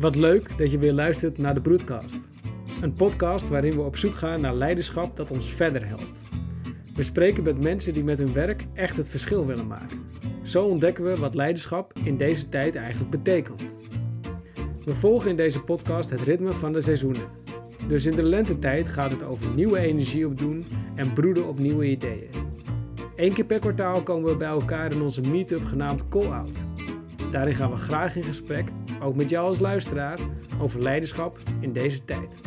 Wat leuk dat je weer luistert naar de Broedcast. Een podcast waarin we op zoek gaan naar leiderschap dat ons verder helpt. We spreken met mensen die met hun werk echt het verschil willen maken. Zo ontdekken we wat leiderschap in deze tijd eigenlijk betekent. We volgen in deze podcast het ritme van de seizoenen. Dus in de lentetijd gaat het over nieuwe energie opdoen en broeden op nieuwe ideeën. Eén keer per kwartaal komen we bij elkaar in onze meetup genaamd Call Out. Daarin gaan we graag in gesprek, ook met jou als luisteraar, over leiderschap in deze tijd.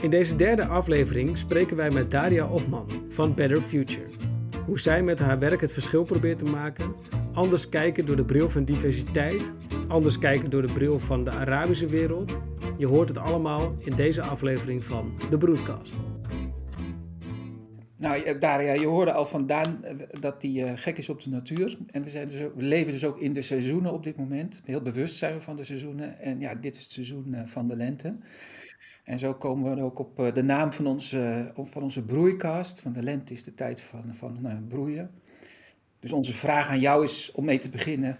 In deze derde aflevering spreken wij met Daria Hofman van Better Future. Hoe zij met haar werk het verschil probeert te maken, anders kijken door de bril van diversiteit, anders kijken door de bril van de Arabische wereld. Je hoort het allemaal in deze aflevering van de Broadcast. Nou, Daria, je hoorde al van Daan eh, dat hij uh, gek is op de natuur. En we, zijn dus ook, we leven dus ook in de seizoenen op dit moment. Heel bewust zijn we van de seizoenen. En ja, dit is het seizoen van de lente. En zo komen we ook op de naam van onze, van onze broeikast. Van de lente is de tijd van, van nou, broeien. Dus onze vraag aan jou is om mee te beginnen.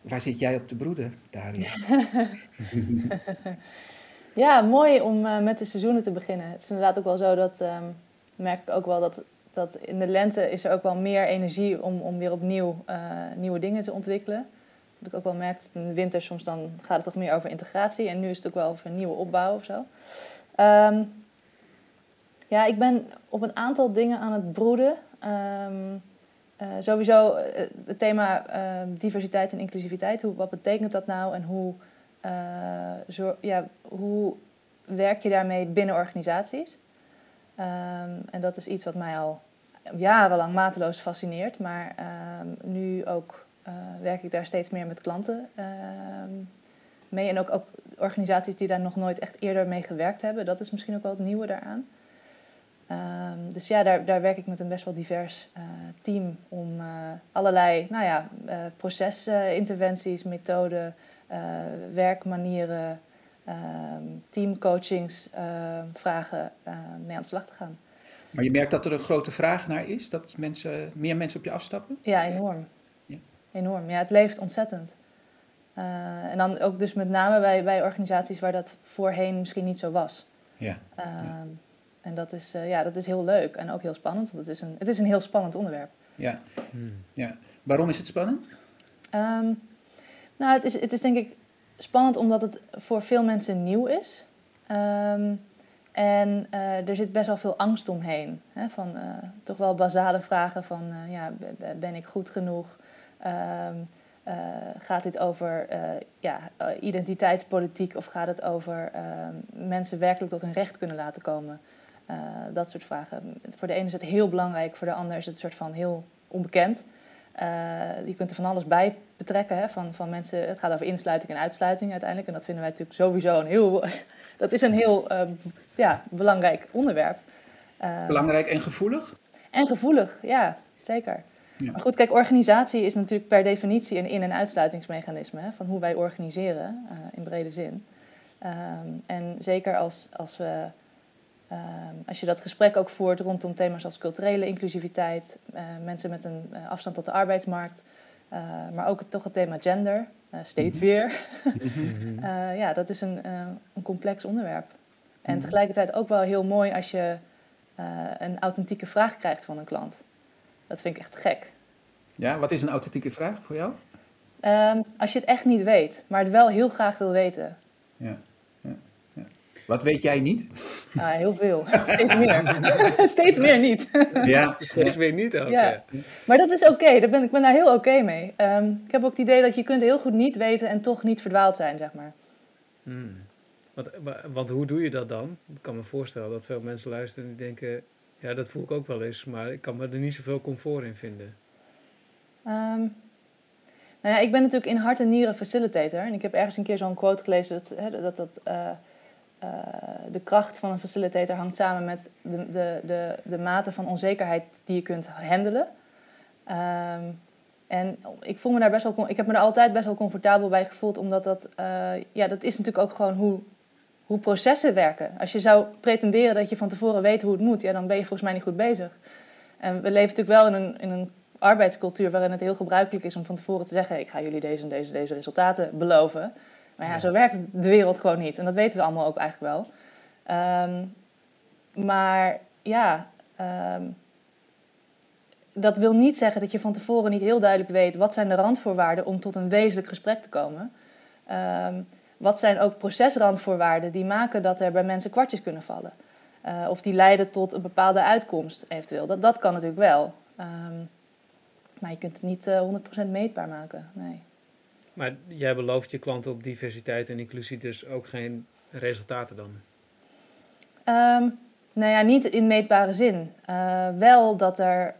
Waar zit jij op te broeden, Daria? ja, mooi om met de seizoenen te beginnen. Het is inderdaad ook wel zo dat... Um merk ik ook wel dat, dat in de lente is er ook wel meer energie om, om weer opnieuw uh, nieuwe dingen te ontwikkelen. Dat ik ook wel merk, in de winter soms dan gaat het toch meer over integratie. En nu is het ook wel over een nieuwe opbouw of zo. Um, ja, ik ben op een aantal dingen aan het broeden. Um, uh, sowieso het thema uh, diversiteit en inclusiviteit. Hoe, wat betekent dat nou en hoe, zo, ja, hoe werk je daarmee binnen organisaties? Um, en dat is iets wat mij al jarenlang mateloos fascineert. Maar um, nu ook uh, werk ik daar steeds meer met klanten um, mee. En ook, ook organisaties die daar nog nooit echt eerder mee gewerkt hebben. Dat is misschien ook wel het nieuwe daaraan. dus ja, daar, daar werk ik met een best wel divers uh, team om uh, allerlei nou ja, procesinterventies, methoden, werkmanieren Ehm, teamcoachings ehm, vragen ehm, mee aan de slag te gaan. Maar je merkt dat er een grote vraag naar is, dat mensen, meer mensen op je afstappen? Ja, enorm. Ja. Enorm. Ja, het leeft ontzettend. Uh, en dan ook dus met name bij, bij organisaties waar dat voorheen misschien niet zo was. Ja. Uh, ja. En dat is, uh, ja, dat is heel leuk en ook heel spannend, want het is een, het is een heel spannend onderwerp. Ja. Hmm. ja. Waarom is het spannend? Um, nou, het is, het is denk ik spannend omdat het voor veel mensen nieuw is. Um, en uh, er zit best wel veel angst omheen. Hè, van uh, toch wel basale vragen van, uh, ja, ben ik goed genoeg? Um, gaat dit over ja, identiteitspolitiek of gaat het over ehm, mensen werkelijk tot hun recht kunnen laten komen? dat soort vragen. Voor de ene is het heel belangrijk, voor de ander is het een soort van heel onbekend. Uh, je kunt er van alles bij betrekken. Hè, van, van mensen, het gaat over insluiting en uitsluiting uiteindelijk. En dat vinden wij natuurlijk sowieso een heel, dat is een heel uh, ja, belangrijk onderwerp. Uh, belangrijk en gevoelig? En gevoelig, ja, zeker. Ja. Maar goed, kijk, organisatie is natuurlijk per definitie een in- en uitsluitingsmechanisme hè, van hoe wij organiseren in brede zin. Um, en zeker als, als we Ehm, als je dat gesprek ook voert rondom thema's als culturele inclusiviteit, uh, mensen met een uh, afstand tot de arbeidsmarkt, uh, maar ook toch het thema gender, steeds mhm. weer. Mhm. ja, dat is een, een complex onderwerp. En mhm. tegelijkertijd ook wel heel mooi als je een authentieke vraag krijgt van een klant. Dat vind ik echt gek. Ja, wat is een authentieke vraag voor jou? Um, als je het echt niet weet, maar het wel heel graag wil weten. Ja. Wat weet jij niet? Ah, heel veel. Steeds meer. steeds meer niet. ja, steeds meer niet ook. Ja. Maar dat is oké. Okay. ben, ik ben daar heel oké mee. Um, ik heb ook het idee dat je kunt heel goed niet weten en toch niet verdwaald zijn, zeg maar. Hmm. Want, want hoe doe je dat dan? Ik kan me voorstellen dat veel mensen luisteren en die denken... Ja, dat voel ik ook wel eens, maar ik kan me er niet zoveel comfort in vinden. Um, nou ja, ik ben natuurlijk in hart en nieren facilitator. En ik heb ergens een keer zo'n quote gelezen dat... Hè, dat, dat uh, uh, de kracht van een facilitator hangt samen met de, de, de, de mate van onzekerheid die je kunt handelen. Um, en ik voel me daar best wel, ik heb me daar altijd best wel comfortabel bij gevoeld, omdat dat, uh, ja, dat is natuurlijk ook gewoon hoe, hoe processen werken. Als je zou pretenderen dat je van tevoren weet hoe het moet, ja, dan ben je volgens mij niet goed bezig. En we leven natuurlijk wel in een, in een arbeidscultuur waarin het heel gebruikelijk is om van tevoren te zeggen: ik ga jullie deze en deze, deze resultaten beloven. Maar ja, zo werkt de wereld gewoon niet. En dat weten we allemaal ook eigenlijk wel. Ehm, maar ja, ehm, dat wil niet zeggen dat je van tevoren niet heel duidelijk weet wat zijn de randvoorwaarden om tot een wezenlijk gesprek te komen. Um, wat zijn ook procesrandvoorwaarden die maken dat er bij mensen kwartjes kunnen vallen? Uh, of die leiden tot een bepaalde uitkomst eventueel. Dat, dat kan natuurlijk wel. Um, maar je kunt het niet uh, eh, 100% meetbaar maken. Nee. Maar jij belooft je klanten op diversiteit en inclusie dus ook geen resultaten dan? Um, nou ja, niet in meetbare zin. Uh, wel dat er,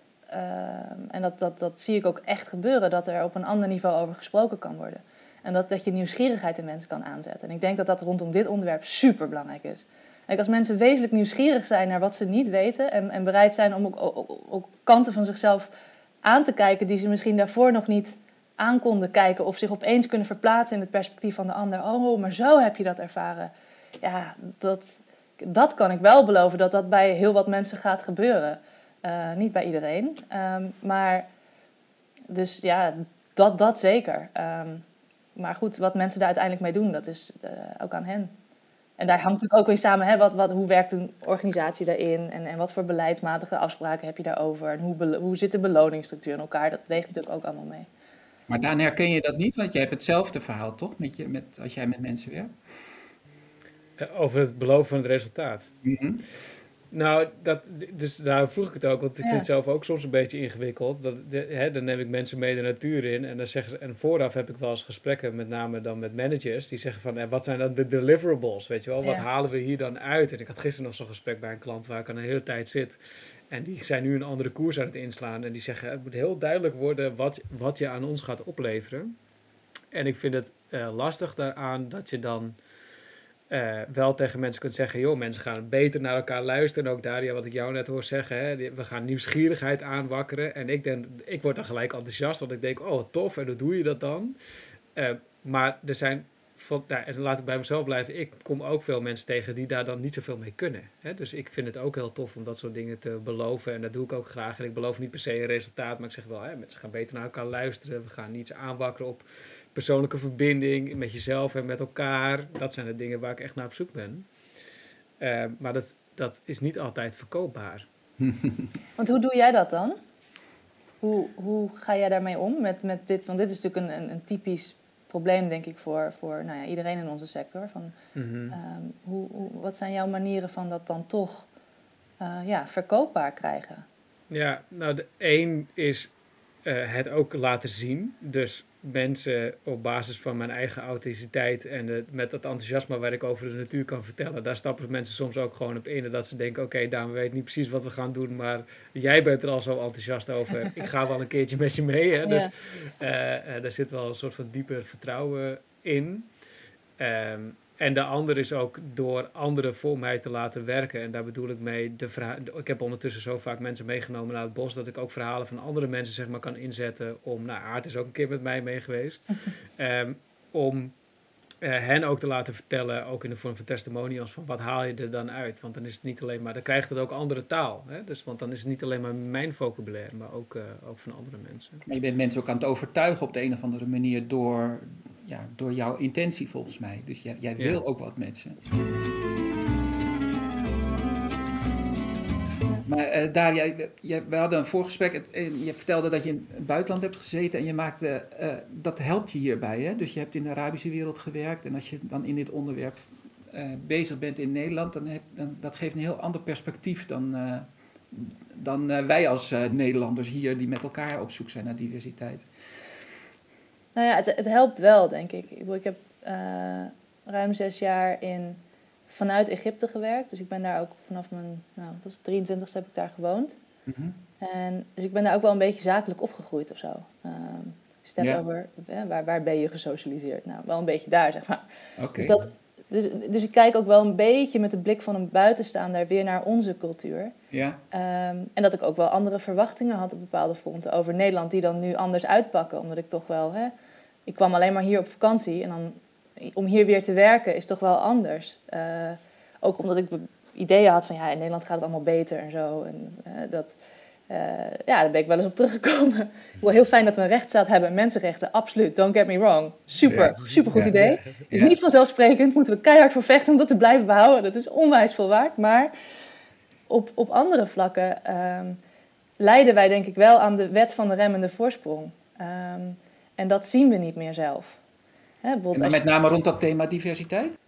en dat, dat, dat zie ik ook echt gebeuren, dat er op een ander niveau over gesproken kan worden. En dat, dat je nieuwsgierigheid in mensen kan aanzetten. En ik denk dat dat rondom dit onderwerp super belangrijk is. Kijk, als mensen wezenlijk nieuwsgierig zijn naar wat ze niet weten en, en bereid zijn om ook, kanten van zichzelf aan te kijken die ze misschien daarvoor nog niet konden kijken of zich opeens kunnen verplaatsen in het perspectief van de ander. Oh, maar zo heb je dat ervaren. Ja, dat, dat kan ik wel beloven dat dat bij heel wat mensen gaat gebeuren. Uh, niet bij iedereen, um, maar dus ja, dat, dat zeker. Um, maar goed, wat mensen daar uiteindelijk mee doen, dat is uh, ook aan hen. En daar hangt natuurlijk ook weer samen, hè, wat, wat, hoe werkt een organisatie daarin en, en wat voor beleidsmatige afspraken heb je daarover en hoe, hoe zit de beloningsstructuur in elkaar, dat weegt natuurlijk ook allemaal mee. Maar dan herken je dat niet, want jij hebt hetzelfde verhaal toch, met je, met, als jij met mensen werkt? Eh, over het beloven van het resultaat. Mm -hmm. Nou, dat, dus daar vroeg ik het ook, want ik vind het zelf ook soms een beetje ingewikkeld. Dat, hè, dan neem ik mensen mee de natuur in en dan zeggen ze, en vooraf heb ik wel eens gesprekken, met name dan met managers, die zeggen van, wat zijn dan de deliverables, weet je wel? Wat halen we hier dan uit? En ik had gisteren nog zo'n gesprek bij een klant waar ik al een hele tijd zit. En die zijn nu een andere koers aan het inslaan. En die zeggen, het moet heel duidelijk worden wat, wat je aan ons gaat opleveren. En ik vind het uh, lastig daaraan dat je dan uh, wel tegen mensen kunt zeggen, joh, mensen gaan beter naar elkaar luisteren. En ook Daria, wat ik jou net hoor zeggen, hè, we gaan nieuwsgierigheid aanwakkeren. En ik, denk, ik word dan gelijk enthousiast, want ik denk, oh, tof, en hoe doe je dat dan? Uh, maar er zijn, nou, en laat ik bij mezelf blijven, ik kom ook veel mensen tegen die daar dan niet zoveel mee kunnen. Hè? Dus ik vind het ook heel tof om dat soort dingen te beloven. En dat doe ik ook graag. En ik beloof niet per se een resultaat, maar ik zeg wel, hè, mensen gaan beter naar elkaar luisteren. We gaan niets aanwakkeren op persoonlijke verbinding met jezelf en met elkaar. Dat zijn de dingen waar ik echt naar op zoek ben. Uh, maar dat, dat is niet altijd verkoopbaar. Want hoe doe jij dat dan? Hoe, hoe ga jij daarmee om met, met dit? Want dit is natuurlijk een, een, een typisch probleem, denk ik, voor, voor nou ja, iedereen in onze sector. Van, mm -hmm. um, hoe, hoe, wat zijn jouw manieren van dat dan toch uh, ja, verkoopbaar krijgen? Ja, nou, de één is uh, het ook laten zien. Dus mensen op basis van mijn eigen authenticiteit en de, met dat enthousiasme waar ik over de natuur kan vertellen, daar stappen mensen soms ook gewoon op in. En dat ze denken, oké, okay, Daan, we weten niet precies wat we gaan doen, maar jij bent er al zo enthousiast over. ik ga wel een keertje met je mee. Hè? Dus ja. uh, uh, daar zit wel een soort van dieper vertrouwen in. Um, en de ander is ook door anderen voor mij te laten werken. En daar bedoel ik mee, de ik heb ondertussen zo vaak mensen meegenomen naar het bos... dat ik ook verhalen van andere mensen zeg maar, kan inzetten om... Nou, Aard is ook een keer met mij mee geweest. um, om uh, hen ook te laten vertellen, ook in de vorm van testimonials... van wat haal je er dan uit? Want dan is het niet alleen maar... dan krijgt het ook andere taal. Hè? Dus, want dan is het niet alleen maar mijn vocabulaire... maar ook, uh, ook van andere mensen. Maar je bent mensen ook aan het overtuigen op de een of andere manier... door ja, door jouw intentie volgens mij. Dus jij, jij wil ook wat met ze. Maar uh, Daria, je, we hadden een voorgesprek en je vertelde dat je in het buitenland hebt gezeten en je maakte, uh, dat helpt je hierbij. Hè? Dus je hebt in de Arabische wereld gewerkt en als je dan in dit onderwerp uh, bezig bent in Nederland, dan, heb, dan dat geeft een heel ander perspectief dan, dan wij als Nederlanders hier die met elkaar op zoek zijn naar diversiteit. Nou ja, het, het helpt wel, denk ik. Ik, ik heb uh, ruim zes jaar in, vanuit Egypte gewerkt. Dus ik ben daar ook vanaf mijn nou, dat was 23ste heb ik daar gewoond. Mm -hmm. En, dus ik ben daar ook wel een beetje zakelijk opgegroeid of zo. Um, het over waar, waar ben je gesocialiseerd? Nou, wel een beetje daar, zeg maar. Okay. Dus, dat, dus, dus ik kijk ook wel een beetje met de blik van een buitenstaander weer naar onze cultuur. Ja. Um, en dat ik ook wel andere verwachtingen had op bepaalde fronten over Nederland, die dan nu anders uitpakken. Omdat ik toch wel, hè, ik kwam alleen maar hier op vakantie en dan om hier weer te werken is toch wel anders. Uh, ook omdat ik ideeën had van ja, in Nederland gaat het allemaal beter en zo. En, uh, dat, eh, ja, daar ben ik wel eens op teruggekomen. Wel heel fijn dat we een rechtsstaat hebben en mensenrechten, absoluut, don't get me wrong. Super, super goed idee. Is niet vanzelfsprekend, moeten we keihard voor vechten om dat te blijven behouden. Dat is onwijs veel waard, maar op, op andere vlakken ehm, lijden wij denk ik wel aan de wet van de remmende voorsprong. Ehm, en dat zien we niet meer zelf. Hè, En met name rond dat thema diversiteit?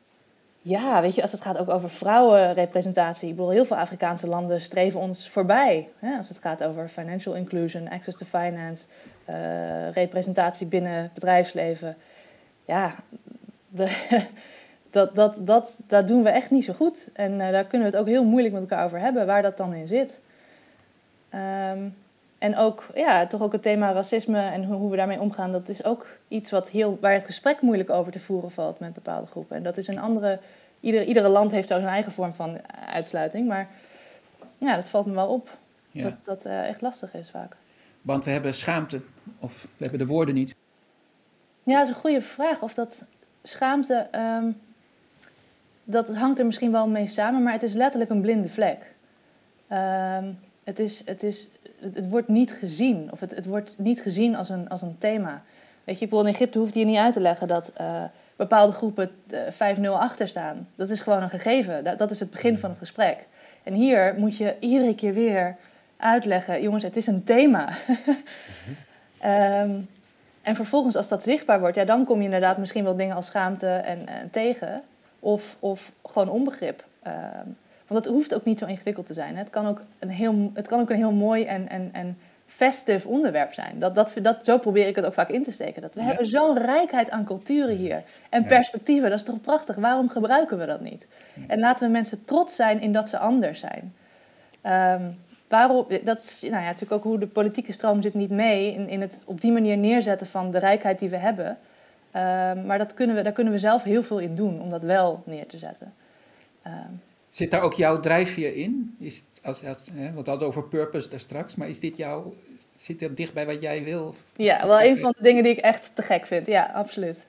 Ja, weet je, als het gaat ook over vrouwenrepresentatie. Ik bedoel, heel veel Afrikaanse landen streven ons voorbij. Hè? Als het gaat over financial inclusion, access to finance, eh, representatie binnen bedrijfsleven. Ja, de, dat, dat, dat, dat doen we echt niet zo goed. En eh, daar kunnen we het ook heel moeilijk met elkaar over hebben, waar dat dan in zit. Ehm, en ook, ja, toch ook het thema racisme en hoe, hoe we daarmee omgaan, dat is ook iets wat heel, waar het gesprek moeilijk over te voeren valt met bepaalde groepen. En dat is een andere, ieder, iedere land heeft zo zijn eigen vorm van uitsluiting, maar ja, dat valt me wel op, Ja. dat dat eh, echt lastig is vaak. Want we hebben schaamte, of we hebben de woorden niet. Ja, dat is een goede vraag. Of dat schaamte, ehm, dat hangt er misschien wel mee samen, maar het is letterlijk een blinde vlek. Ehm, het, is, het, is, het, wordt niet gezien, of het, het wordt niet gezien als een, als een thema. Weet je, bijvoorbeeld in Egypte hoeft je niet uit te leggen dat eh, bepaalde groepen eh, 5-0 achter staan. Dat is gewoon een gegeven. Dat, dat is het begin van het gesprek. En hier moet je iedere keer weer uitleggen, jongens, het is een thema. Ehm, en vervolgens, als dat zichtbaar wordt, ja, dan kom je inderdaad misschien wel dingen als schaamte en, en tegen. Of, of gewoon onbegrip. Ehm, want dat hoeft ook niet zo ingewikkeld te zijn. Hè. Het, kan ook een heel, het kan ook een heel mooi en, en, en festive onderwerp zijn. Dat, dat, dat, zo probeer ik het ook vaak in te steken. Dat we Ja. hebben zo'n rijkheid aan culturen hier. En Ja. perspectieven, dat is toch prachtig? Waarom gebruiken we dat niet? En laten we mensen trots zijn in dat ze anders zijn. Ehm, waarom, dat is nou ja, natuurlijk ook hoe de politieke stroom zit niet mee in, in het op die manier neerzetten van de rijkheid die we hebben. Ehm, maar dat kunnen we, daar kunnen we zelf heel veel in doen om dat wel neer te zetten. Ehm, Zit daar ook jouw drijfveer in? Is het als, als, hè, we hadden over purpose daar straks, maar is dit jouw, zit dat dicht bij wat jij wil? ja, wel een van de dingen die ik echt te gek vind. Ja, absoluut.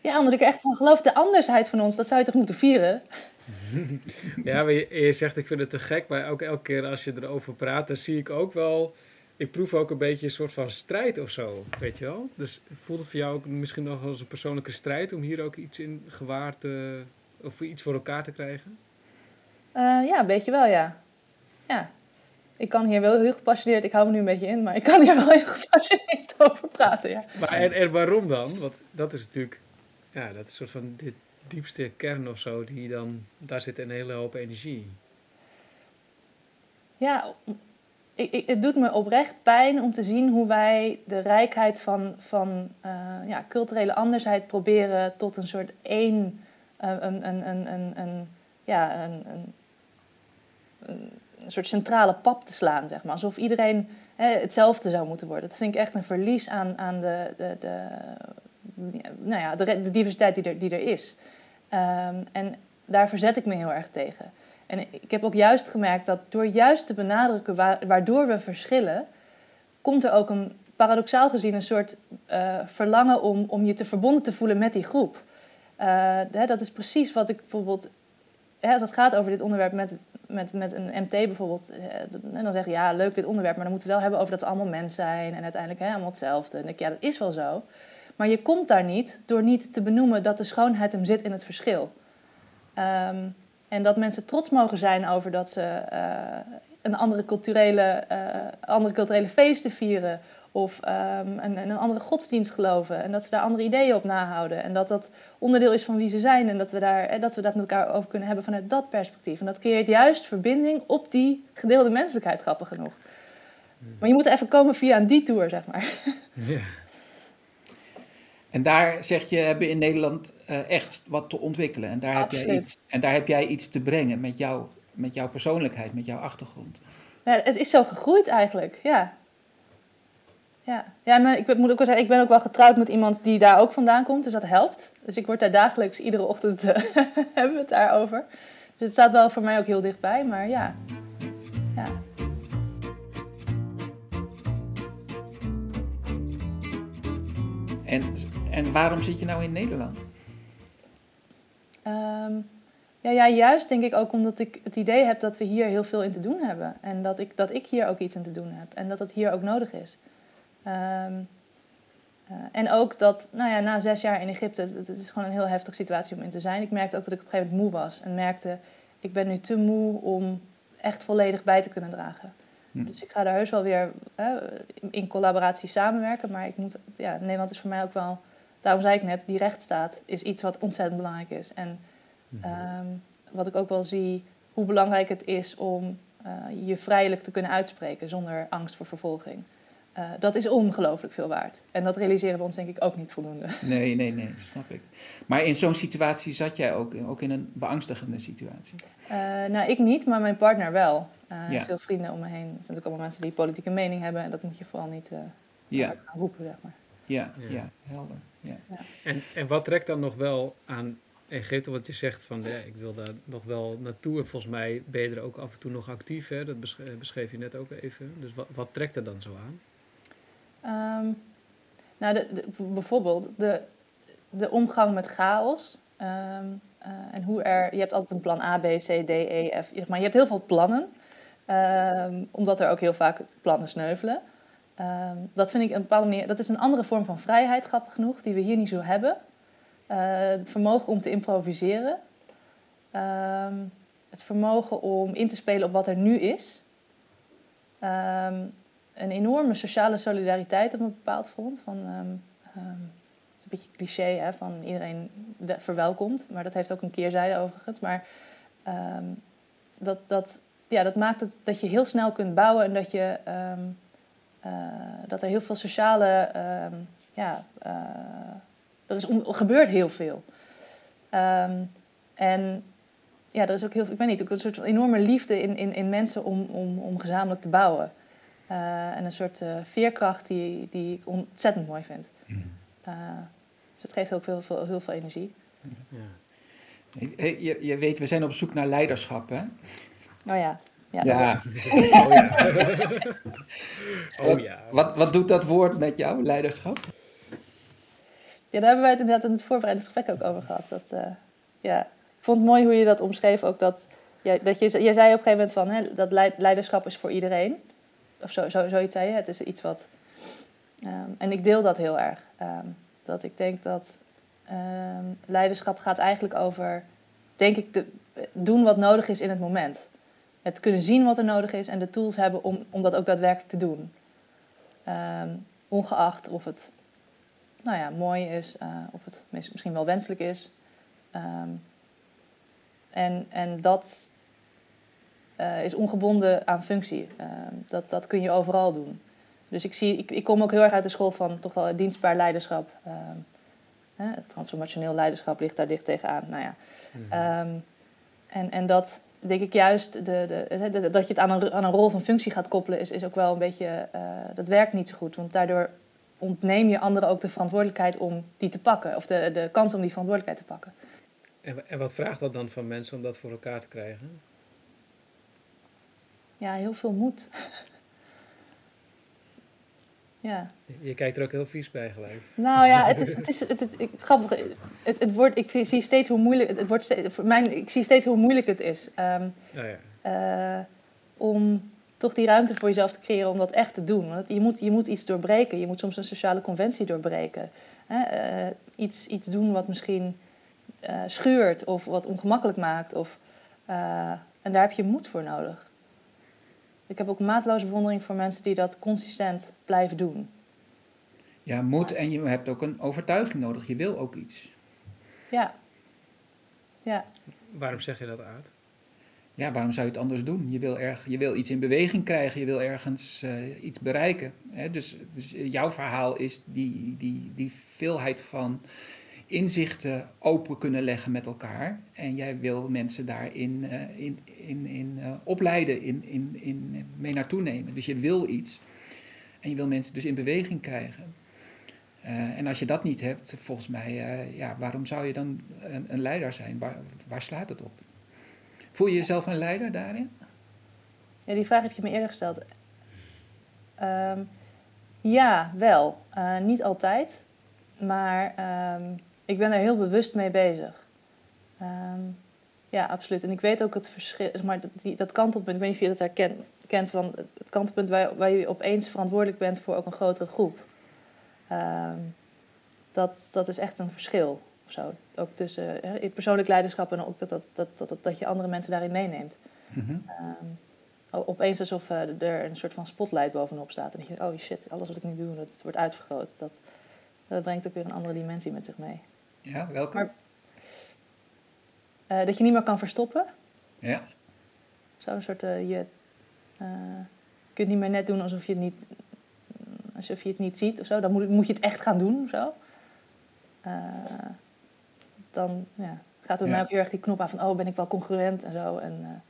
Ja, omdat ik er echt van geloof, de andersheid van ons, dat zou je toch moeten vieren? Ja, maar je, je zegt ik vind het te gek, maar ook elke keer als je erover praat, dan zie ik ook wel... Ik proef ook een beetje een soort van strijd of zo, weet je wel? Dus voelt het voor jou ook misschien nog als een persoonlijke strijd om hier ook iets in gewaar te... of iets voor elkaar te krijgen? Eh, ja, een beetje wel, ja. Ja. Ik kan hier wel heel gepassioneerd, ik hou me nu een beetje in, maar ik kan hier wel heel gepassioneerd over praten, ja. Maar en, en waarom dan? Want dat is natuurlijk... Ja, dat is een soort van de diepste kern of zo, die dan... Daar zit een hele hoop energie. Ja, ik, ik, het doet me oprecht pijn om te zien hoe wij de rijkheid van, van eh, ja, culturele andersheid proberen tot een soort één, eh, een, een, een, een, een, ja, een, een, een, soort centrale pap te slaan, zeg maar. Alsof iedereen hè, hetzelfde zou moeten worden. Dat vind ik echt een verlies aan, aan de, de, de, nou ja, de, diversiteit die er, die er is. Ehm, en daar verzet ik me heel erg tegen. En ik heb ook juist gemerkt dat door juist te benadrukken wa- waardoor we verschillen, komt er ook een, paradoxaal gezien, een soort eh, verlangen om, om je te verbonden te voelen met die groep. Eh, dat is precies wat ik bijvoorbeeld, hè, als het gaat over dit onderwerp met, met, met een MT bijvoorbeeld, eh, en dan zeg je ja, leuk dit onderwerp, maar dan moeten we wel hebben over dat we allemaal mens zijn en uiteindelijk hè, allemaal hetzelfde. En ik, ja, dat is wel zo. Maar je komt daar niet door niet te benoemen dat de schoonheid hem zit in het verschil. Ehm, en dat mensen trots mogen zijn over dat ze eh, een andere culturele, eh, andere culturele feesten vieren. Of ehm, een, een andere godsdienst geloven. En dat ze daar andere ideeën op nahouden. En dat dat onderdeel is van wie ze zijn. En dat we, daar, eh, dat we dat met elkaar over kunnen hebben vanuit dat perspectief. En dat creëert juist verbinding op die gedeelde menselijkheid, grappig genoeg. Maar je moet even komen via een detour, zeg maar. Ja. En daar zeg je, hebben in Nederland eh, echt wat te ontwikkelen. En daar, heb jij iets, en daar heb jij iets te brengen met, jou, met jouw persoonlijkheid, met jouw achtergrond. Ja, het is zo gegroeid eigenlijk, ja. Ja, ja maar ik moet ook wel zeggen, ik ben ook wel getrouwd met iemand die daar ook vandaan komt, dus dat helpt. Dus ik word daar dagelijks, iedere ochtend hebben we het daarover. Dus het staat wel voor mij ook heel dichtbij, maar ja. ja. En, en waarom zit je nou in Nederland? Ehm, Ja, ja, juist denk ik ook omdat ik het idee heb dat we hier heel veel in te doen hebben. En dat ik, dat ik hier ook iets in te doen heb. En dat het hier ook nodig is. Ehm, eh, en ook dat, nou ja, na zes jaar in Egypte, het, het is gewoon een heel heftige situatie om in te zijn. Ik merkte ook dat ik op een gegeven moment moe was. En merkte, ik ben nu te moe om echt volledig bij te kunnen dragen. Hm. Dus ik ga daar heus wel weer in collaboratie samenwerken. Maar ik moet, ja, Nederland is voor mij ook wel, daarom zei ik net, die rechtsstaat is iets wat ontzettend belangrijk is. En ehm, wat ik ook wel zie, hoe belangrijk het is om eh, je vrijelijk te kunnen uitspreken zonder angst voor vervolging. Uh, dat is ongelooflijk veel waard. En dat realiseren we ons denk ik ook niet voldoende. Nee, nee, nee, snap ik. Maar in zo'n situatie zat jij ook, ook in een beangstigende situatie? Uh, nou, ik niet, maar mijn partner wel. Uh, ja. Veel vrienden om me heen. Het zijn natuurlijk allemaal mensen die politieke mening hebben. En dat moet je vooral niet ja. roepen, zeg maar. Ja, ja. ja helder. Ja. En, en wat trekt dan nog wel aan Egypte? Want je zegt van, ja, ik wil daar nog wel naartoe. En volgens mij ben je er ook af en toe nog actief. Hè? Dat beschreef je net ook even. Dus wat, wat trekt er dan zo aan? Um, nou, de, bijvoorbeeld de, de omgang met chaos. Um, uh, en hoe er, je hebt altijd een plan A, B, C, D, E, F. Maar je hebt heel veel plannen. Um, omdat er ook heel vaak plannen sneuvelen. dat vind ik een bepaalde manier. Dat is een andere vorm van vrijheid, grappig genoeg, die we hier niet zo hebben. Uh, het vermogen om te improviseren. het vermogen om in te spelen op wat er nu is een enorme sociale solidariteit op een bepaald front. Van, um, um, het is een beetje cliché, hè, van iedereen verwelkomt. Maar dat heeft ook een keerzijde overigens. Maar um, dat, dat, ja, dat maakt het dat je heel snel kunt bouwen en dat, je, uh, dat er heel veel sociale... ja, uh, er is gebeurt heel veel. en ja, er is ook heel ik weet niet, ook een soort enorme liefde in, in, in mensen om, om, om gezamenlijk te bouwen. Uh, en een soort uh, veerkracht die, die ik ontzettend mooi vind. Mm. Uh, dus het geeft ook heel veel, heel veel energie. Ja. Hey, je, je weet, we zijn op zoek naar leiderschap, hè? Oh ja. Ja. ja. oh ja. oh ja. Wat, wat doet dat woord met jou, leiderschap? Ja, daar hebben wij het inderdaad in het voorbereidend gesprek ook over gehad. Dat, ja. Ik vond het mooi hoe je dat omschreef ook. Dat, ja, dat je, je zei op een gegeven moment van, hè, dat leiderschap is voor iedereen of zo, zo, zoiets zei je. Het is iets wat. Um, en ik deel dat heel erg. Um, dat ik denk dat um, leiderschap gaat eigenlijk over, denk ik, de, doen wat nodig is in het moment. Het kunnen zien wat er nodig is en de tools hebben om, om dat ook daadwerkelijk te doen. ongeacht of het nou ja, mooi is, uh, of het misschien wel wenselijk is. en, en dat uh, is ongebonden aan functie. Uh, dat, dat kun je overal doen. Dus ik, zie, ik, ik kom ook heel erg uit de school van toch wel dienstbaar leiderschap. Uh, transformationeel leiderschap ligt daar dicht tegenaan. Nou ja. Mm um, en, en dat denk ik juist, de, de, dat je het aan een, aan een rol van functie gaat koppelen, is, is ook wel een beetje, eh, dat werkt niet zo goed. Want daardoor ontneem je anderen ook de verantwoordelijkheid om die te pakken. Of de, de kans om die verantwoordelijkheid te pakken. En, en wat vraagt dat dan van mensen om dat voor elkaar te krijgen? Ja, heel veel moed. ja. Je kijkt er ook heel vies bij gelijk. Nou ja, het is, het is het, het, ik, grappig. Het, het wordt, ik zie steeds hoe moeilijk het wordt. Steeds, voor mijn, ik zie steeds hoe moeilijk het is um, ja. Uh, om toch die ruimte voor jezelf te creëren om dat echt te doen. Want je moet, je moet iets doorbreken. Je moet soms een sociale conventie doorbreken. Hè? Uh, iets, iets doen wat misschien uh, schuurt of wat ongemakkelijk maakt. Of, en daar heb je moed voor nodig. Ik heb ook maatloze bewondering voor mensen die dat consistent blijven doen. Ja, moet en je hebt ook een overtuiging nodig. Je wil ook iets. Ja. Ja. Waarom zeg je dat uit? Ja, waarom zou je het anders doen? Je wil, erg, je wil iets in beweging krijgen, je wil ergens uh, iets bereiken. Hè? Dus, dus jouw verhaal is die, die, die veelheid van inzichten open kunnen leggen met elkaar. En jij wil mensen daarin uh, in, in, in, uh, opleiden, in, in, in, mee naartoe nemen. Dus je wil iets. En je wil mensen dus in beweging krijgen. Uh, en als je dat niet hebt, volgens mij, ja, waarom zou je dan een, een leider zijn? Waar, slaat het op? Voel je jezelf een leider daarin? Ja, die vraag heb je me eerder gesteld. Um, ja, wel. niet altijd. Maar um, ik ben er heel bewust mee bezig. Um, Ja, absoluut. En ik weet ook het verschil, zeg maar, dat, die, dat kantelpunt, ik weet niet of je dat herkent, kent van het kantelpunt waar, waar je opeens verantwoordelijk bent voor ook een grotere groep. Ehm, dat, dat is echt een verschil. Of zo. Ook tussen hè, persoonlijk leiderschap en ook dat, dat, dat, dat, dat je andere mensen daarin meeneemt. Mhm. Um, opeens alsof uh, er een soort van spotlight bovenop staat. En dat je denkt, oh shit, alles wat ik nu doe, dat wordt uitvergroot. Dat, dat brengt ook weer een andere dimensie met zich mee. Ja, welke? Maar, uh, dat je niet meer kan verstoppen. Ja. Zo'n soort, uh, je kunt niet meer net doen alsof je het niet, alsof je het niet ziet of zo. Dan moet, moet je het echt gaan doen of zo. dan ja, gaat er ja. mij ook heel erg die knop aan van, oh, ben ik wel congruent en zo. En,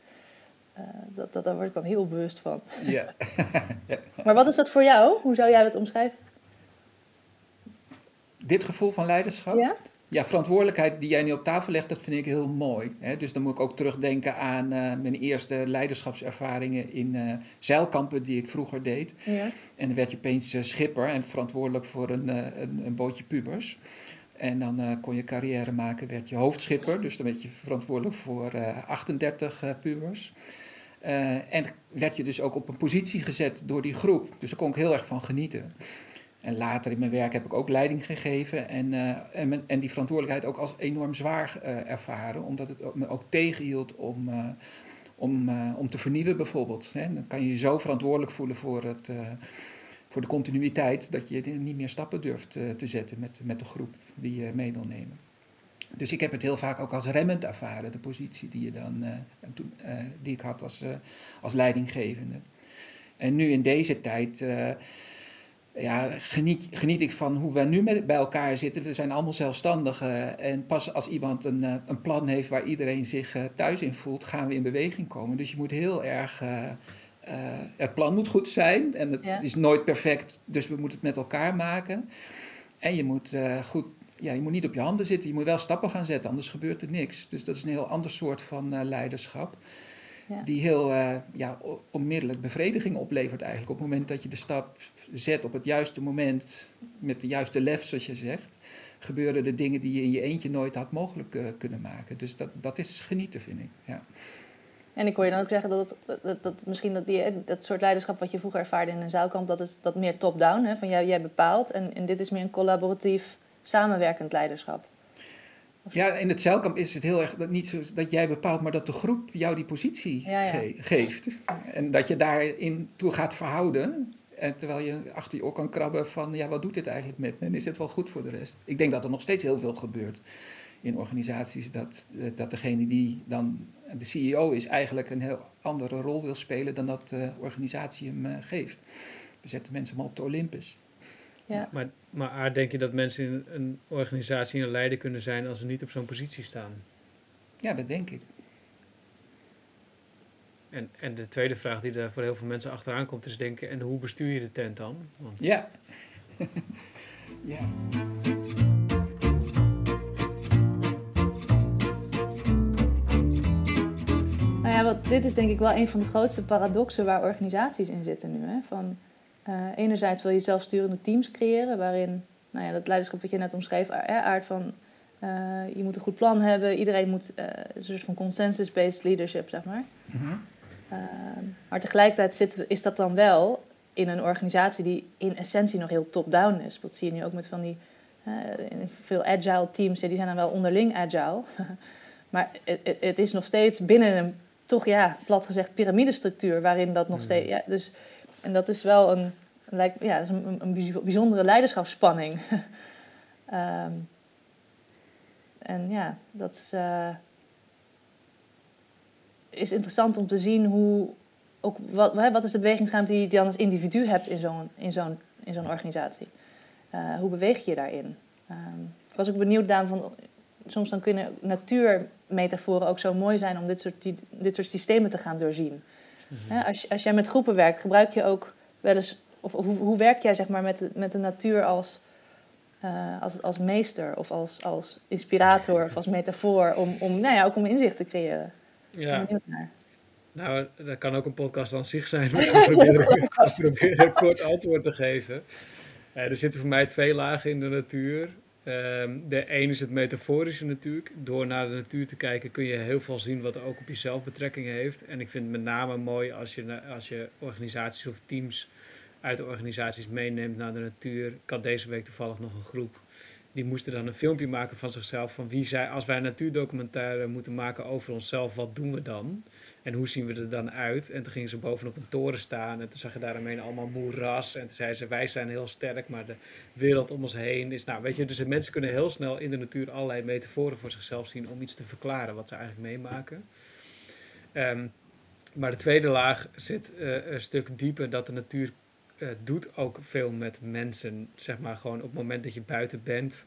uh, dat, dat, daar word ik dan heel bewust van. Ja. ja. Maar wat is dat voor jou? Hoe zou jij dat omschrijven? Dit gevoel van leiderschap? Ja? Ja, verantwoordelijkheid die jij nu op tafel legt, dat vind ik heel mooi. Hè? Dus dan moet ik ook terugdenken aan uh, mijn eerste leiderschapservaringen in uh, zeilkampen die ik vroeger deed. Ja. En dan werd je opeens schipper en verantwoordelijk voor een, een, een bootje pubers. En dan kon je carrière maken, werd je hoofdschipper. Dus dan werd je verantwoordelijk voor uh, 38 uh, pubers. En werd je dus ook op een positie gezet door die groep. Dus daar kon ik heel erg van genieten. En later in mijn werk heb ik ook leiding gegeven. En, uh, en, en, die verantwoordelijkheid ook als enorm zwaar uh, ervaren. Omdat het me ook tegenhield om, uh, om, om te vernieuwen bijvoorbeeld. Hè? Dan kan je je zo verantwoordelijk voelen voor, het, voor de continuïteit. Dat je niet meer stappen durft te zetten met, met de groep die je mee wil nemen. Dus ik heb het heel vaak ook als remmend ervaren, de positie die, je dan, toen, die ik had als, als leidinggevende. En nu in deze tijd ja, geniet, geniet ik van hoe we nu met, bij elkaar zitten. We zijn allemaal zelfstandigen en pas als iemand een, een plan heeft waar iedereen zich thuis in voelt, gaan we in beweging komen. Dus je moet heel erg... het plan moet goed zijn en het ja. is nooit perfect, dus we moeten het met elkaar maken. En je moet goed ja, je moet niet op je handen zitten, je moet wel stappen gaan zetten, anders gebeurt er niks. Dus dat is een heel ander soort van leiderschap. Ja. Die heel uh, ja, onmiddellijk bevrediging oplevert eigenlijk. Op het moment dat je de stap zet op het juiste moment, met de juiste lef zoals je zegt, gebeuren de dingen die je in je eentje nooit had mogelijk uh, kunnen maken. Dus dat, dat is genieten, vind ik. Ja. En ik hoor je dan ook zeggen dat, het, dat, dat misschien dat, die, dat soort leiderschap wat je vroeger ervaarde in een zaalkamp, dat is dat meer top-down, van jij, jij bepaalt. En, en dit is meer een collaboratief samenwerkend leiderschap. Ja, in het zeilkamp is het heel erg dat niet zo dat jij bepaalt, maar dat de groep jou die positie ja, ja. Ge geeft. En dat je daarin toe gaat verhouden. En terwijl je achter je oor kan krabben van, ja, wat doet dit eigenlijk met me? En is het wel goed voor de rest? Ik denk dat er nog steeds heel veel gebeurt in organisaties. Dat, dat degene die dan de CEO is eigenlijk een heel andere rol wil spelen dan dat de organisatie hem uh, geeft. We zetten mensen maar op de Olympus. Ja. Maar, maar denk je dat mensen in een organisatie een leider kunnen zijn als ze niet op zo'n positie staan? Ja, dat denk ik. En, en de tweede vraag die er voor heel veel mensen achteraan komt is denken, en hoe bestuur je de tent dan? Want... Ja. ja. Nou ja, wat, dit is denk ik wel een van de grootste paradoxen waar organisaties in zitten nu. Hè? Van, uh, enerzijds wil je zelfsturende teams creëren, waarin nou ja, dat leiderschap wat je net omschreef, aard van uh, je moet een goed plan hebben, iedereen moet uh, een soort van consensus-based leadership, zeg maar. -hmm. maar tegelijkertijd zit, is dat dan wel in een organisatie die in essentie nog heel top-down is. Dat zie je nu ook met van die veel agile teams, die zijn dan wel onderling agile. maar het, het is nog steeds binnen een, toch ja, plat gezegd, piramidestructuur, waarin dat nog steeds. Ja, dus en dat is wel een, lijkt, ja, dat is een, bijzondere leiderschapsspanning. um, en ja, dat is, uh, is interessant om te zien hoe, ook wat, wat is de bewegingsruimte die je dan als individu hebt in zo'n, in zo'n, in zo'n organisatie. Uh, hoe beweeg je daarin? Um, ik was ook benieuwd, Daan, van soms dan kunnen natuurmetaforen ook zo mooi zijn om dit soort, dit soort systemen te gaan doorzien. Mm-hmm. als, als jij met groepen werkt, gebruik je ook wel eens, of hoe, hoe werk jij zeg maar met de, met de natuur als, uh, als, als meester of als, als inspirator of als metafoor om, om, nou ja, ook om inzicht te creëren? Ja. Nou, dat kan ook een podcast aan zich zijn. Ik ga proberen, proberen een kort antwoord te geven. Uh, er zitten voor mij twee lagen in de natuur. Ehm, de een is het metaforische natuurlijk. Door naar de natuur te kijken kun je heel veel zien wat er ook op jezelf betrekking heeft. En ik vind het met name mooi als je, als je organisaties of teams uit de organisaties meeneemt naar de natuur. Ik had deze week toevallig nog een groep die moesten dan een filmpje maken van zichzelf. Van wie zij, als wij natuurdocumentaire moeten maken over onszelf, wat doen we dan? En hoe zien we er dan uit? En toen gingen ze bovenop een toren staan. En toen zag je daaromheen allemaal moeras. En toen zeiden ze, wij zijn heel sterk, maar de wereld om ons heen is... Nou, weet je, dus mensen kunnen heel snel in de natuur allerlei metaforen voor zichzelf zien... om iets te verklaren wat ze eigenlijk meemaken. Um, maar de tweede laag zit uh, een stuk dieper dat de natuur doet ook veel met mensen. Zeg maar gewoon op het moment dat je buiten bent,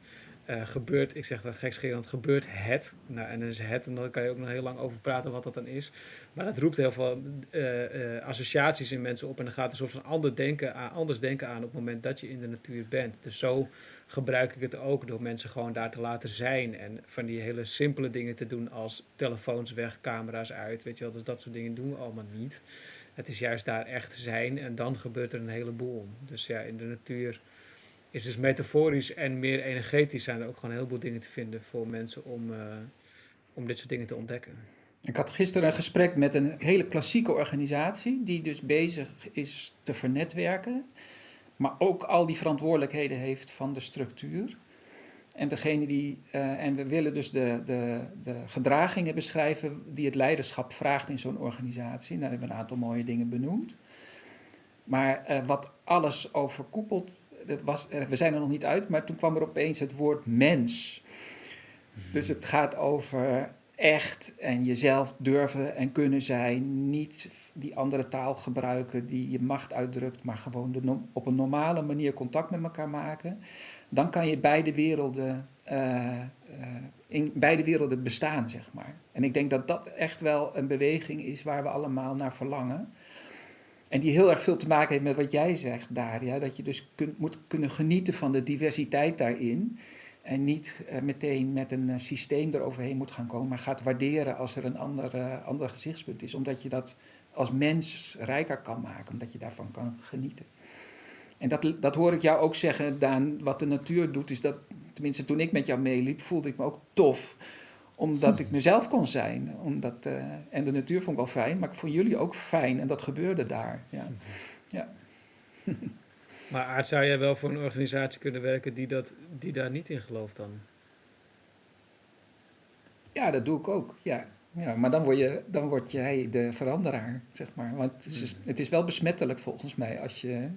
uh, gebeurt, ik zeg dat gekscherend, gebeurt het. Nou, en dan is het, en dan kan je ook nog heel lang over praten wat dat dan is. Maar dat roept heel veel uh, associaties in mensen op. En dan gaat er soort van denken aan, anders denken aan op het moment dat je in de natuur bent. Dus zo gebruik ik het ook door mensen gewoon daar te laten zijn. En van die hele simpele dingen te doen als telefoons weg, camera's uit. Weet je wel, dus dat soort dingen doen we allemaal niet. Het is juist daar echt zijn en dan gebeurt er een heleboel. Dus ja, in de natuur is dus metaforisch en meer energetisch zijn er ook gewoon een heleboel dingen te vinden voor mensen om, uh, om dit soort dingen te ontdekken. Ik had gisteren een gesprek met een hele klassieke organisatie die dus bezig is te vernetwerken, maar ook al die verantwoordelijkheden heeft van de structuur. En, degene die, uh, en we willen dus de, de, de gedragingen beschrijven die het leiderschap vraagt in zo'n organisatie. Nou, we hebben een aantal mooie dingen benoemd. Maar uh, wat alles overkoepelt, dat uh, we zijn er nog niet uit, maar toen kwam er opeens het woord mens. Dus het gaat over echt en jezelf durven en kunnen zijn. Niet die andere taal gebruiken die je macht uitdrukt, maar gewoon op een normale manier contact met elkaar maken dan kan je beide werelden, uh, in beide werelden bestaan, zeg maar. En ik denk dat dat echt wel een beweging is waar we allemaal naar verlangen. En die heel erg veel te maken heeft met wat jij zegt, Daria. Dat je dus moet kunnen genieten van de diversiteit daarin. En niet uh, meteen met een uh, systeem eroverheen moet gaan komen, maar gaat waarderen als er een ander, uh, ander gezichtspunt is. Omdat je dat als mens rijker kan maken, omdat je daarvan kan genieten. En dat, dat hoor ik jou ook zeggen, Daan. Wat de natuur doet, is dat, tenminste toen ik met jou meeliep, voelde ik me ook tof. Omdat ik mezelf kon zijn. Omdat, uh, en de natuur vond ik wel fijn, maar ik vond jullie ook fijn. En dat gebeurde daar. Ja. ja. Maar Aard, zou jij wel voor een organisatie kunnen werken die, dat, die daar niet in gelooft dan? Ja, dat doe ik ook. Ja. Ja, maar dan word, je, dan word jij de veranderaar, zeg maar. Want het is, het is wel besmettelijk volgens mij als je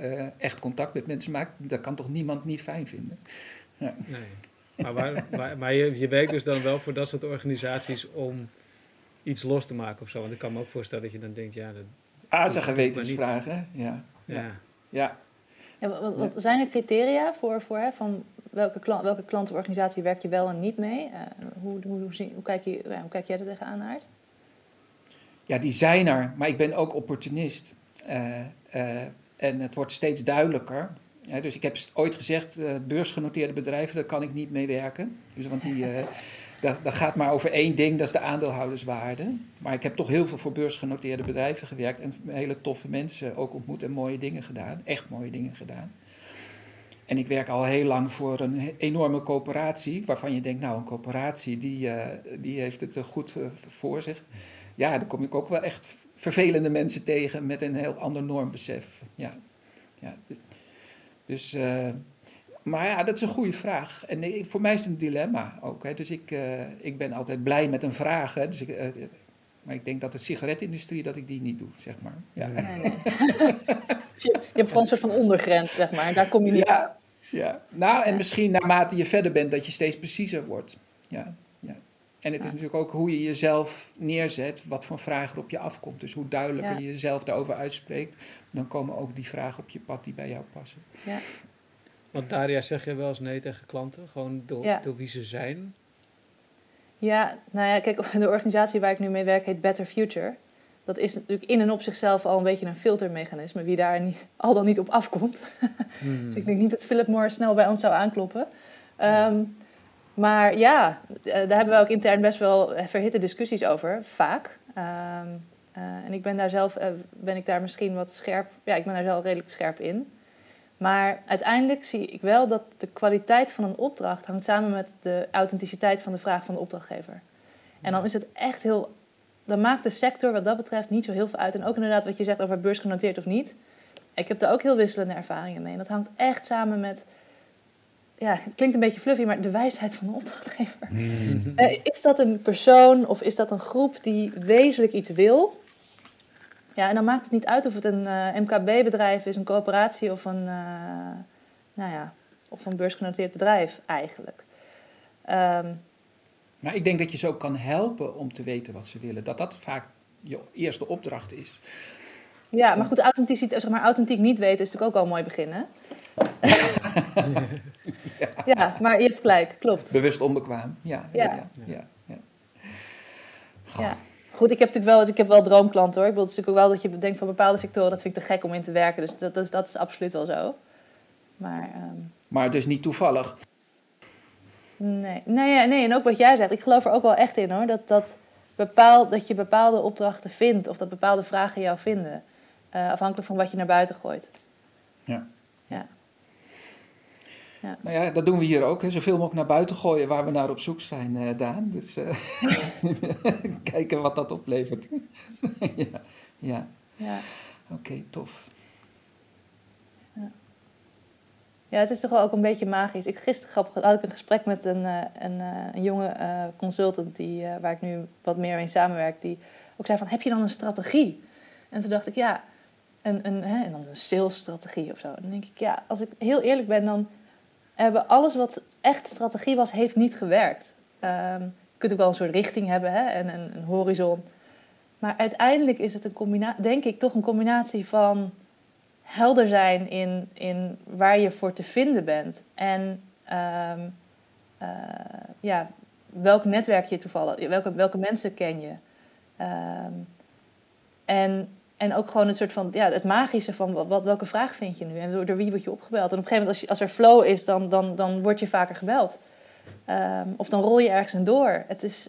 uh, echt contact met mensen maakt, dat kan toch niemand niet fijn vinden. Ja. Nee. Maar, waar, maar, je, je werkt dus dan wel voor dat soort organisaties om iets los te maken of zo. Want ik kan me ook voorstellen dat je dan denkt, ja... Dat, ah, zijn gewetensvragen, ja. Ja. ja. ja. wat, wat zijn er criteria voor, voor hè, van welke, klant, welke klantenorganisatie werk je wel en niet mee? Uh, hoe, hoe, hoe, hoe, kijk je, ja, hoe kijk jij er tegenaan, Aard? Ja, die zijn er, maar ik ben ook opportunist. Uh, en het wordt steeds duidelijker. Dus ik heb ooit gezegd, uh, beursgenoteerde bedrijven, daar kan ik niet mee werken. Dus, want die, dat, dat, gaat maar over één ding, dat is de aandeelhouderswaarde. Maar ik heb toch heel veel voor beursgenoteerde bedrijven gewerkt en hele toffe mensen ook ontmoet en mooie dingen gedaan. Echt mooie dingen gedaan. En ik werk al heel lang voor een enorme coöperatie, waarvan je denkt, nou, een coöperatie die, uh, die heeft het goed voor zich. Ja, dan kom ik ook wel echt vervelende mensen tegen met een heel ander normbesef. Ja, ja. Dus, uh, maar ja, dat is een goede vraag. En voor mij is het een dilemma ook. Hè. Dus ik, uh, ik ben altijd blij met een vraag. Hè. Dus ik, uh, maar ik denk dat de sigaretindustrie, dat ik die niet doe, zeg maar. Ja. Nee, nee. je, hebt gewoon een soort van ondergrens, zeg maar. Daar kom je niet ja, ja. Nou, en misschien naarmate je verder bent, dat je steeds preciezer wordt. Ja. En het is natuurlijk ook hoe je jezelf neerzet, wat voor vragen er op je afkomt. Dus hoe duidelijker ja. je jezelf daarover uitspreekt, dan komen ook die vragen op je pad die bij jou passen. Ja. Want Daria, zeg je wel eens nee tegen klanten, gewoon door, door wie ze zijn? Ja, nou ja, kijk, de organisatie waar ik nu mee werk heet Better Future. Dat is natuurlijk in en op zichzelf al een beetje een filtermechanisme, wie daar niet, al dan niet op afkomt. Hmm. dus ik denk niet dat Philip Morris snel bij ons zou aankloppen. Um, maar ja, eh, daar hebben we ook intern best wel verhitte discussies over, vaak. Um, uh, en ik ben daar zelf, uh, ben ik daar misschien wat scherp, ja, ik ben daar zelf redelijk scherp in. Maar uiteindelijk zie ik wel dat de kwaliteit van een opdracht hangt samen met de authenticiteit van de vraag van de opdrachtgever. En dan is het echt heel. Dan maakt de sector wat dat betreft niet zo heel veel uit. En ook inderdaad wat je zegt over beursgenoteerd of niet. Ik heb daar ook heel wisselende ervaringen mee. En dat hangt echt samen met. Ja, het klinkt een beetje fluffy, maar de wijsheid van de opdrachtgever. Eh, is dat een persoon of is dat een groep die wezenlijk iets wil? Ja, en dan maakt het niet uit of het een eh, MKB-bedrijf is, een coöperatie of een, eh, nou ja, of een beursgenoteerd bedrijf eigenlijk. Ehm, Maar ik denk dat je ze ook kan helpen om te weten wat ze willen. Dat dat vaak je eerste opdracht is. ja, maar goed, authentiek, zeg maar, authentiek niet weten is natuurlijk ook al een mooi begin, hè? ja. maar je hebt gelijk, klopt. Bewust onbekwaam. Ja, ja, Ja. ja. ja, ja. Ja. Goed, ik heb natuurlijk wel, ik heb wel droomklanten hoor. Ik bedoel, het is natuurlijk ook wel dat je bedenkt van bepaalde sectoren, dat vind ik te gek om in te werken. Dus dat, dat, is, dat is absoluut wel zo. Maar ehm, Maar dus niet toevallig. Nee, nee, ja, nee, en ook wat jij zegt, ik geloof er ook wel echt in hoor. Dat, dat, bepaal, dat je bepaalde opdrachten vindt of dat bepaalde vragen jou vinden. eh, afhankelijk van wat je naar buiten gooit. Ja. Ja. Ja. Nou ja, dat doen we hier ook. Hè. Zoveel mogelijk naar buiten gooien waar we naar op zoek zijn, eh, Daan. Dus eh, kijken wat dat oplevert. ja, ja. Ja. oké, tof. ja, het is toch wel ook een beetje magisch. Ik, gisteren grappig, had ik een gesprek met een, eh, een, een jonge consultant die, waar ik nu wat meer mee samenwerk. Die ook zei van, heb je dan een strategie? En toen dacht ik, ja, een, een, hè, en dan een salesstrategie of zo. Dan denk ik, ja, als ik heel eerlijk ben, dan hebben alles wat echt strategie was, heeft niet gewerkt. Ehm, je kunt ook wel een soort richting hebben hè, en een, een horizon. Maar uiteindelijk is het een combinatie, denk ik, toch een combinatie van helder zijn in, in waar je voor te vinden bent. En ehm, eh, ja, welk netwerk je toevallig, welke, welke mensen ken je. Ehm, en, en ook gewoon het soort van, ja, het magische van wat, wat, welke vraag vind je nu en door, door wie word je opgebeld. En op een gegeven moment, als, je, als er flow is, dan, dan, dan word je vaker gebeld. Ehm, of dan rol je ergens in door. Het is,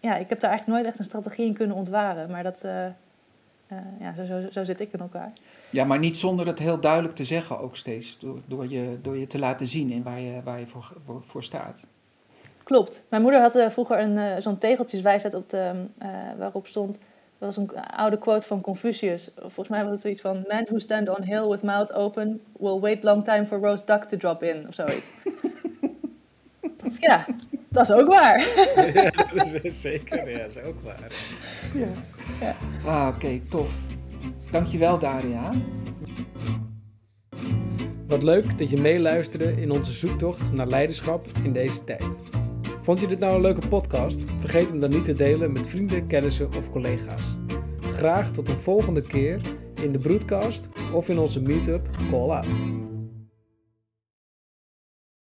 ja, ik heb daar eigenlijk nooit echt een strategie in kunnen ontwaren. Maar dat, eh, eh, ja, zo, zo, zo zit ik in elkaar. Ja, maar niet zonder het heel duidelijk te zeggen ook steeds. Door, door, je, door je te laten zien in waar je, waar je voor, voor, voor staat. Klopt. Mijn moeder had eh, vroeger een, zo'n tegeltjeswijsheid op de, eh, waarop stond... Dat was een oude quote van Confucius. Volgens mij was het zoiets van... Man who stand on hill with mouth open... will wait long time for roast duck to drop in. Of zoiets. Ja, dat is ook waar. ja, dat is zeker. Ja, dat is ook waar. Ah, oké, tof. Dankjewel, Daria. Wat leuk dat je meeluisterde in onze zoektocht naar leiderschap in deze tijd. Vond je dit nou een leuke podcast? Vergeet hem dan niet te delen met vrienden, kennissen of collega's. Graag tot een volgende keer in de broadcast of in onze meetup Call Out.